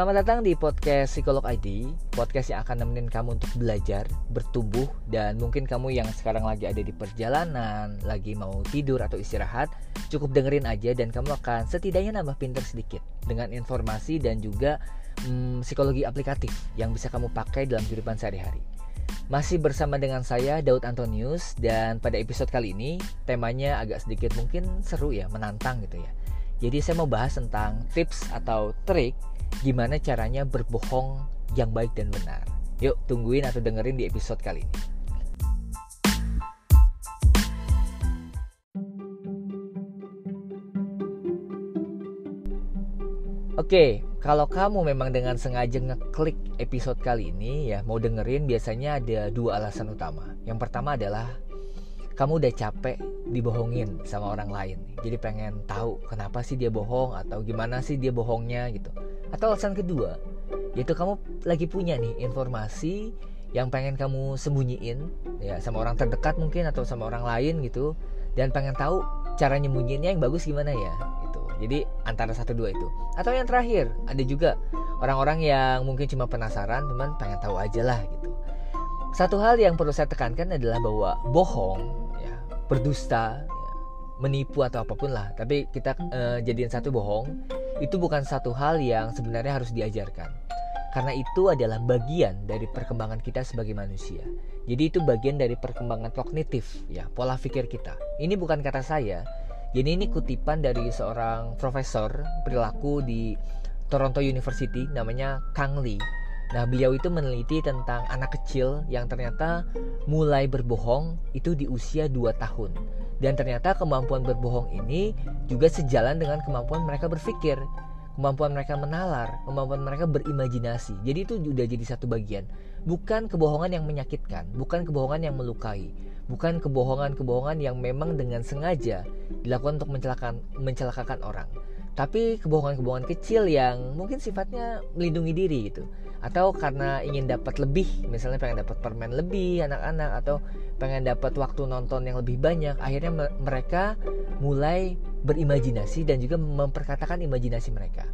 Selamat datang di podcast Psikolog ID, podcast yang akan nemenin kamu untuk belajar, bertumbuh, dan mungkin kamu yang sekarang lagi ada di perjalanan, lagi mau tidur atau istirahat, cukup dengerin aja dan kamu akan setidaknya nambah pinter sedikit dengan informasi dan juga hmm, psikologi aplikatif yang bisa kamu pakai dalam kehidupan sehari-hari. Masih bersama dengan saya Daud Antonius dan pada episode kali ini temanya agak sedikit mungkin seru ya, menantang gitu ya. Jadi saya mau bahas tentang tips atau trik gimana caranya berbohong yang baik dan benar. Yuk tungguin atau dengerin di episode kali ini. Oke, kalau kamu memang dengan sengaja ngeklik episode kali ini ya mau dengerin biasanya ada dua alasan utama. Yang pertama adalah kamu udah capek dibohongin sama orang lain. Jadi pengen tahu kenapa sih dia bohong atau gimana sih dia bohongnya gitu. Atau alasan kedua, yaitu kamu lagi punya nih informasi yang pengen kamu sembunyiin ya sama orang terdekat mungkin atau sama orang lain gitu dan pengen tahu cara nyembunyiinnya yang bagus gimana ya gitu. Jadi antara satu dua itu. Atau yang terakhir, ada juga orang-orang yang mungkin cuma penasaran cuman pengen tahu aja lah gitu. Satu hal yang perlu saya tekankan adalah bahwa bohong berdusta, menipu atau apa pun lah, tapi kita uh, jadiin satu bohong itu bukan satu hal yang sebenarnya harus diajarkan. Karena itu adalah bagian dari perkembangan kita sebagai manusia. Jadi itu bagian dari perkembangan kognitif, ya, pola pikir kita. Ini bukan kata saya. Jadi ini kutipan dari seorang profesor perilaku di Toronto University namanya Kang Lee. Nah, beliau itu meneliti tentang anak kecil yang ternyata mulai berbohong itu di usia 2 tahun. Dan ternyata kemampuan berbohong ini juga sejalan dengan kemampuan mereka berpikir, kemampuan mereka menalar, kemampuan mereka berimajinasi. Jadi itu sudah jadi satu bagian. Bukan kebohongan yang menyakitkan, bukan kebohongan yang melukai, bukan kebohongan-kebohongan yang memang dengan sengaja dilakukan untuk mencelakakan, mencelakakan orang. Tapi kebohongan-kebohongan kecil yang mungkin sifatnya melindungi diri gitu. Atau karena ingin dapat lebih misalnya pengen dapat permen lebih anak-anak atau pengen dapat waktu nonton yang lebih banyak akhirnya mereka mulai berimajinasi dan juga memperkatakan imajinasi mereka.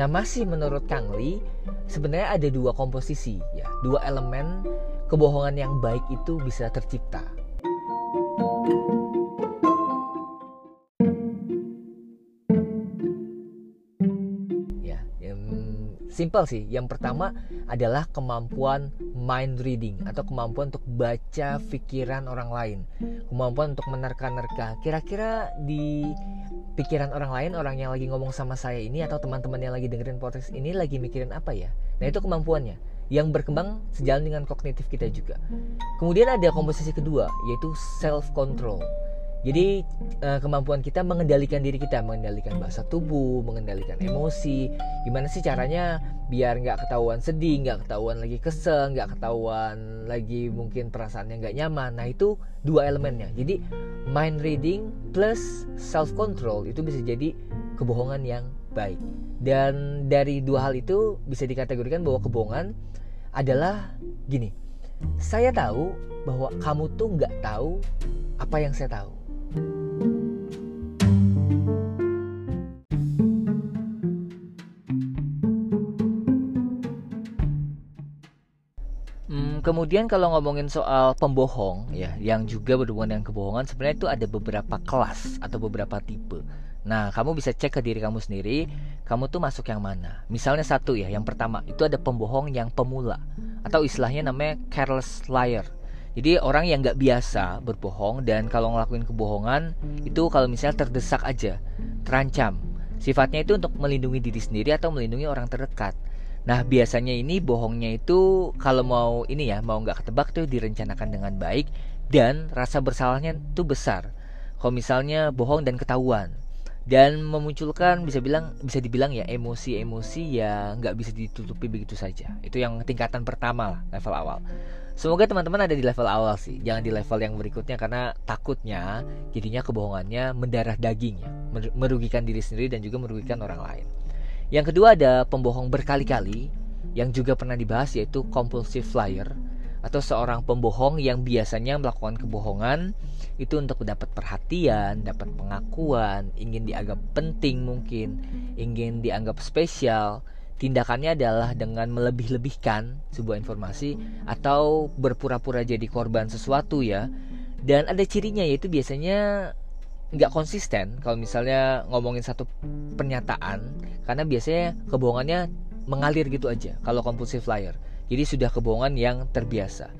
Nah masih menurut Kang Lee sebenarnya ada dua komposisi ya. Dua elemen kebohongan yang baik itu bisa tercipta Simple sih. Yang pertama adalah kemampuan mind reading atau kemampuan untuk baca pikiran orang lain. Kemampuan untuk menerka-nerka. Kira-kira di pikiran orang lain, orang yang lagi ngomong sama saya ini atau teman-teman yang lagi dengerin podcast ini lagi mikirin apa ya? Nah, itu kemampuannya yang berkembang sejalan dengan kognitif kita juga. Kemudian ada komposisi kedua yaitu self control. Jadi uh, kemampuan kita mengendalikan diri kita, mengendalikan bahasa tubuh, mengendalikan emosi. Gimana sih caranya biar nggak ketahuan sedih, nggak ketahuan lagi kesel, nggak ketahuan lagi mungkin perasaannya nggak nyaman. Nah itu dua elemennya. Jadi mind reading plus self control itu bisa jadi kebohongan yang baik. Dan dari dua hal itu bisa dikategorikan bahwa kebohongan adalah gini. Saya tahu bahwa kamu tuh nggak tahu apa yang saya tahu kemudian kalau ngomongin soal pembohong ya, yang juga berhubungan dengan kebohongan, sebenarnya itu ada beberapa kelas atau beberapa tipe. Nah, kamu bisa cek ke diri kamu sendiri, kamu tuh masuk yang mana. Misalnya satu ya, yang pertama itu ada pembohong yang pemula atau istilahnya namanya careless liar. Jadi orang yang nggak biasa berbohong dan kalau ngelakuin kebohongan itu kalau misalnya terdesak aja, terancam. Sifatnya itu untuk melindungi diri sendiri atau melindungi orang terdekat. Nah biasanya ini bohongnya itu kalau mau ini ya mau nggak ketebak tuh direncanakan dengan baik dan rasa bersalahnya tuh besar. Kalau misalnya bohong dan ketahuan dan memunculkan bisa bilang bisa dibilang ya emosi-emosi yang nggak bisa ditutupi begitu saja. Itu yang tingkatan pertama lah level awal. Semoga teman-teman ada di level awal sih, jangan di level yang berikutnya karena takutnya jadinya kebohongannya mendarah daging ya, merugikan diri sendiri dan juga merugikan orang lain. Yang kedua ada pembohong berkali-kali yang juga pernah dibahas yaitu compulsive liar atau seorang pembohong yang biasanya melakukan kebohongan itu untuk mendapat perhatian, dapat pengakuan, ingin dianggap penting mungkin, ingin dianggap spesial. Tindakannya adalah dengan melebih-lebihkan sebuah informasi atau berpura-pura jadi korban sesuatu ya. Dan ada cirinya yaitu biasanya nggak konsisten kalau misalnya ngomongin satu pernyataan karena biasanya kebohongannya mengalir gitu aja kalau compulsive liar jadi sudah kebohongan yang terbiasa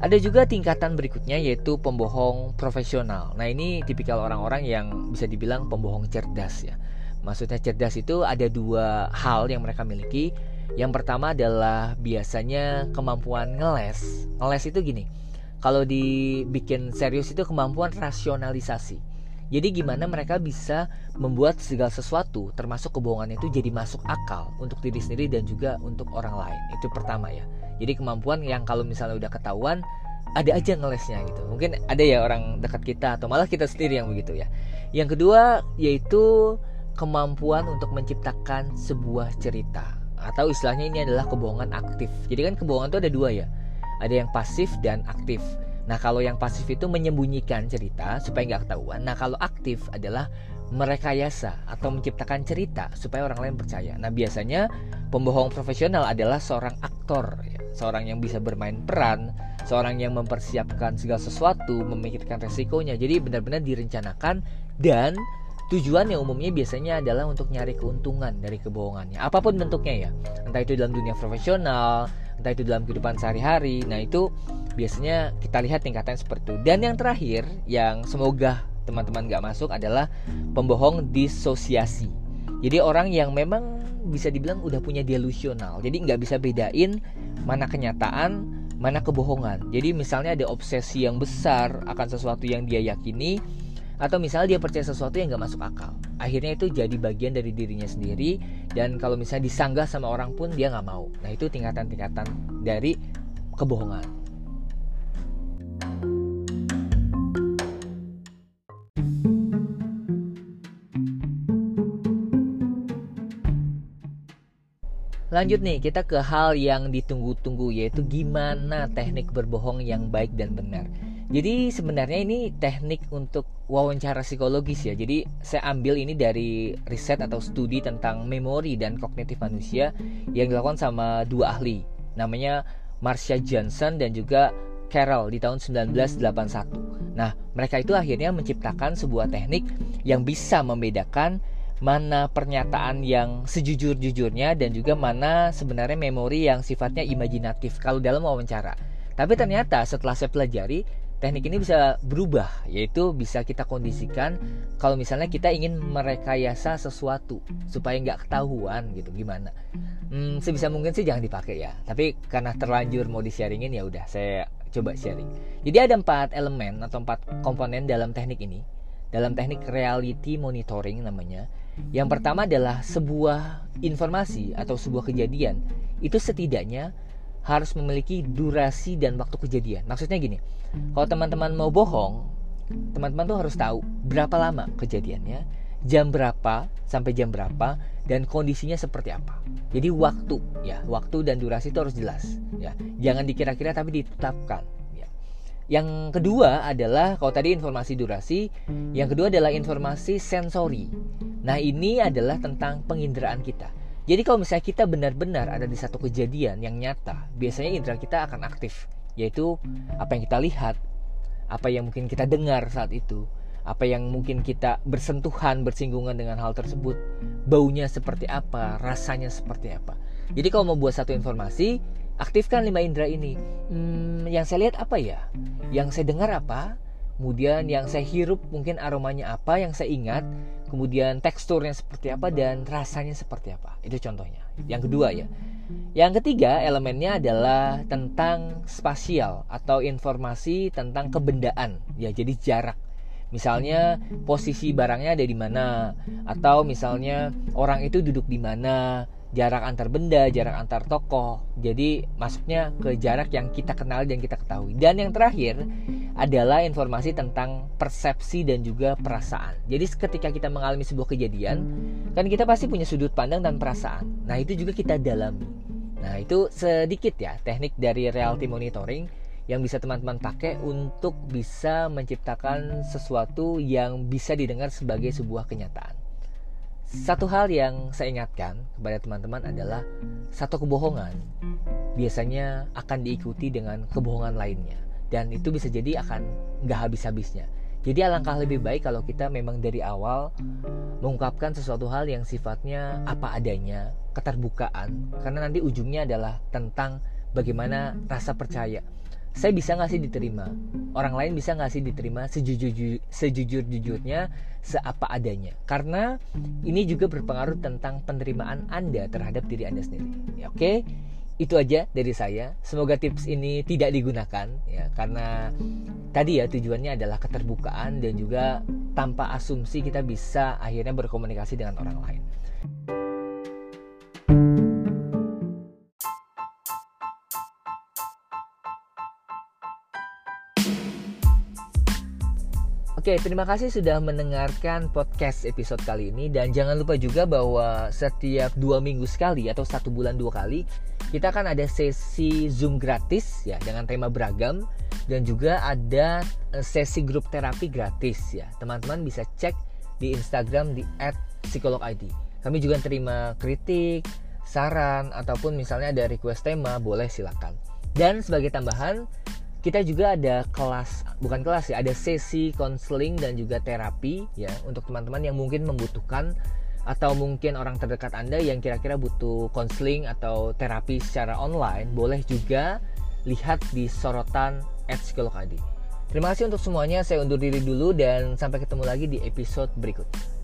Ada juga tingkatan berikutnya yaitu pembohong profesional. Nah, ini tipikal orang-orang yang bisa dibilang pembohong cerdas ya. Maksudnya cerdas itu ada dua hal yang mereka miliki. Yang pertama adalah biasanya kemampuan ngeles. Ngeles itu gini. Kalau dibikin serius itu kemampuan rasionalisasi. Jadi gimana mereka bisa membuat segala sesuatu termasuk kebohongan itu jadi masuk akal untuk diri sendiri dan juga untuk orang lain. Itu pertama ya. Jadi kemampuan yang kalau misalnya udah ketahuan ada aja ngelesnya gitu. Mungkin ada ya orang dekat kita atau malah kita sendiri yang begitu ya. Yang kedua yaitu kemampuan untuk menciptakan sebuah cerita atau istilahnya ini adalah kebohongan aktif. Jadi kan kebohongan itu ada dua ya. Ada yang pasif dan aktif. Nah kalau yang pasif itu menyembunyikan cerita supaya nggak ketahuan. Nah kalau aktif adalah merekayasa atau menciptakan cerita supaya orang lain percaya. Nah biasanya pembohong profesional adalah seorang aktor, ya. seorang yang bisa bermain peran, seorang yang mempersiapkan segala sesuatu, memikirkan resikonya. Jadi benar-benar direncanakan dan tujuannya umumnya biasanya adalah untuk nyari keuntungan dari kebohongannya. Apa pun bentuknya ya, entah itu dalam dunia profesional, entah itu dalam kehidupan sehari-hari. Nah itu biasanya kita lihat tingkatan seperti itu. Dan yang terakhir, yang semoga teman-teman gak masuk adalah pembohong disosiasi. Jadi orang yang memang bisa dibilang udah punya delusional. Jadi nggak bisa bedain mana kenyataan, mana kebohongan. Jadi misalnya ada obsesi yang besar akan sesuatu yang dia yakini, atau misalnya dia percaya sesuatu yang nggak masuk akal. Akhirnya itu jadi bagian dari dirinya sendiri dan kalau misalnya disanggah sama orang pun dia nggak mau. Nah itu tingkatan-tingkatan dari kebohongan. Lanjut nih, kita ke hal yang ditunggu-tunggu yaitu gimana teknik berbohong yang baik dan benar. Jadi sebenarnya ini teknik untuk wawancara psikologis ya. Jadi saya ambil ini dari riset atau studi tentang memori dan kognitif manusia yang dilakukan sama dua ahli. Namanya Marcia Johnson dan juga Carroll di tahun 1981. Nah, mereka itu akhirnya menciptakan sebuah teknik yang bisa membedakan mana pernyataan yang sejujur-jujurnya dan juga mana sebenarnya memori yang sifatnya imajinatif kalau dalam wawancara. Tapi ternyata setelah saya pelajari, teknik ini bisa berubah, yaitu bisa kita kondisikan kalau misalnya kita ingin merekayasa sesuatu supaya nggak ketahuan gitu gimana. Hmm, sebisa mungkin sih jangan dipakai ya. Tapi karena terlanjur mau di sharingin ya udah saya coba sharing. Jadi ada empat elemen atau empat komponen dalam teknik ini. Dalam teknik reality monitoring namanya yang pertama adalah sebuah informasi atau sebuah kejadian itu setidaknya harus memiliki durasi dan waktu kejadian. Maksudnya gini, kalau teman-teman mau bohong, teman-teman tuh harus tahu berapa lama kejadiannya, jam berapa sampai jam berapa dan kondisinya seperti apa. Jadi waktu ya, waktu dan durasi itu harus jelas ya. Jangan dikira-kira tapi ditetapkan yang kedua adalah kalau tadi informasi durasi, yang kedua adalah informasi sensori. Nah, ini adalah tentang penginderaan kita. Jadi kalau misalnya kita benar-benar ada di satu kejadian yang nyata, biasanya indera kita akan aktif, yaitu apa yang kita lihat, apa yang mungkin kita dengar saat itu, apa yang mungkin kita bersentuhan, bersinggungan dengan hal tersebut, baunya seperti apa, rasanya seperti apa. Jadi kalau mau buat satu informasi, aktifkan lima indera ini. Hmm, yang saya lihat apa ya? Yang saya dengar apa? Kemudian yang saya hirup mungkin aromanya apa? Yang saya ingat. Kemudian teksturnya seperti apa dan rasanya seperti apa? Itu contohnya. Yang kedua ya. Yang ketiga elemennya adalah tentang spasial atau informasi tentang kebendaan. Ya, jadi jarak. Misalnya posisi barangnya ada di mana atau misalnya orang itu duduk di mana, jarak antar benda, jarak antar tokoh. Jadi masuknya ke jarak yang kita kenal dan kita ketahui. Dan yang terakhir adalah informasi tentang persepsi dan juga perasaan. Jadi ketika kita mengalami sebuah kejadian, kan kita pasti punya sudut pandang dan perasaan. Nah, itu juga kita dalami. Nah, itu sedikit ya teknik dari reality monitoring yang bisa teman-teman pakai untuk bisa menciptakan sesuatu yang bisa didengar sebagai sebuah kenyataan. Satu hal yang saya ingatkan kepada teman-teman adalah satu kebohongan biasanya akan diikuti dengan kebohongan lainnya dan itu bisa jadi akan nggak habis-habisnya. Jadi alangkah lebih baik kalau kita memang dari awal mengungkapkan sesuatu hal yang sifatnya apa adanya, keterbukaan, karena nanti ujungnya adalah tentang bagaimana rasa percaya. Saya bisa nggak sih diterima? Orang lain bisa nggak sih diterima sejujur sejujur-jujurnya, seapa adanya? Karena ini juga berpengaruh tentang penerimaan Anda terhadap diri Anda sendiri. Ya, Oke, okay? itu aja dari saya. Semoga tips ini tidak digunakan ya karena tadi ya tujuannya adalah keterbukaan dan juga tanpa asumsi kita bisa akhirnya berkomunikasi dengan orang lain. Oke, terima kasih sudah mendengarkan podcast episode kali ini dan jangan lupa juga bahwa setiap dua minggu sekali atau satu bulan dua kali kita akan ada sesi zoom gratis ya dengan tema beragam dan juga ada eh, sesi grup terapi gratis ya teman-teman bisa cek di Instagram di @psikologid. Kami juga terima kritik, saran ataupun misalnya ada request tema boleh silakan. Dan sebagai tambahan kita juga ada kelas bukan kelas ya ada sesi konseling dan juga terapi ya untuk teman-teman yang mungkin membutuhkan atau mungkin orang terdekat Anda yang kira-kira butuh konseling atau terapi secara online boleh juga lihat di sorotan @psikologadi. Terima kasih untuk semuanya. Saya undur diri dulu dan sampai ketemu lagi di episode berikut.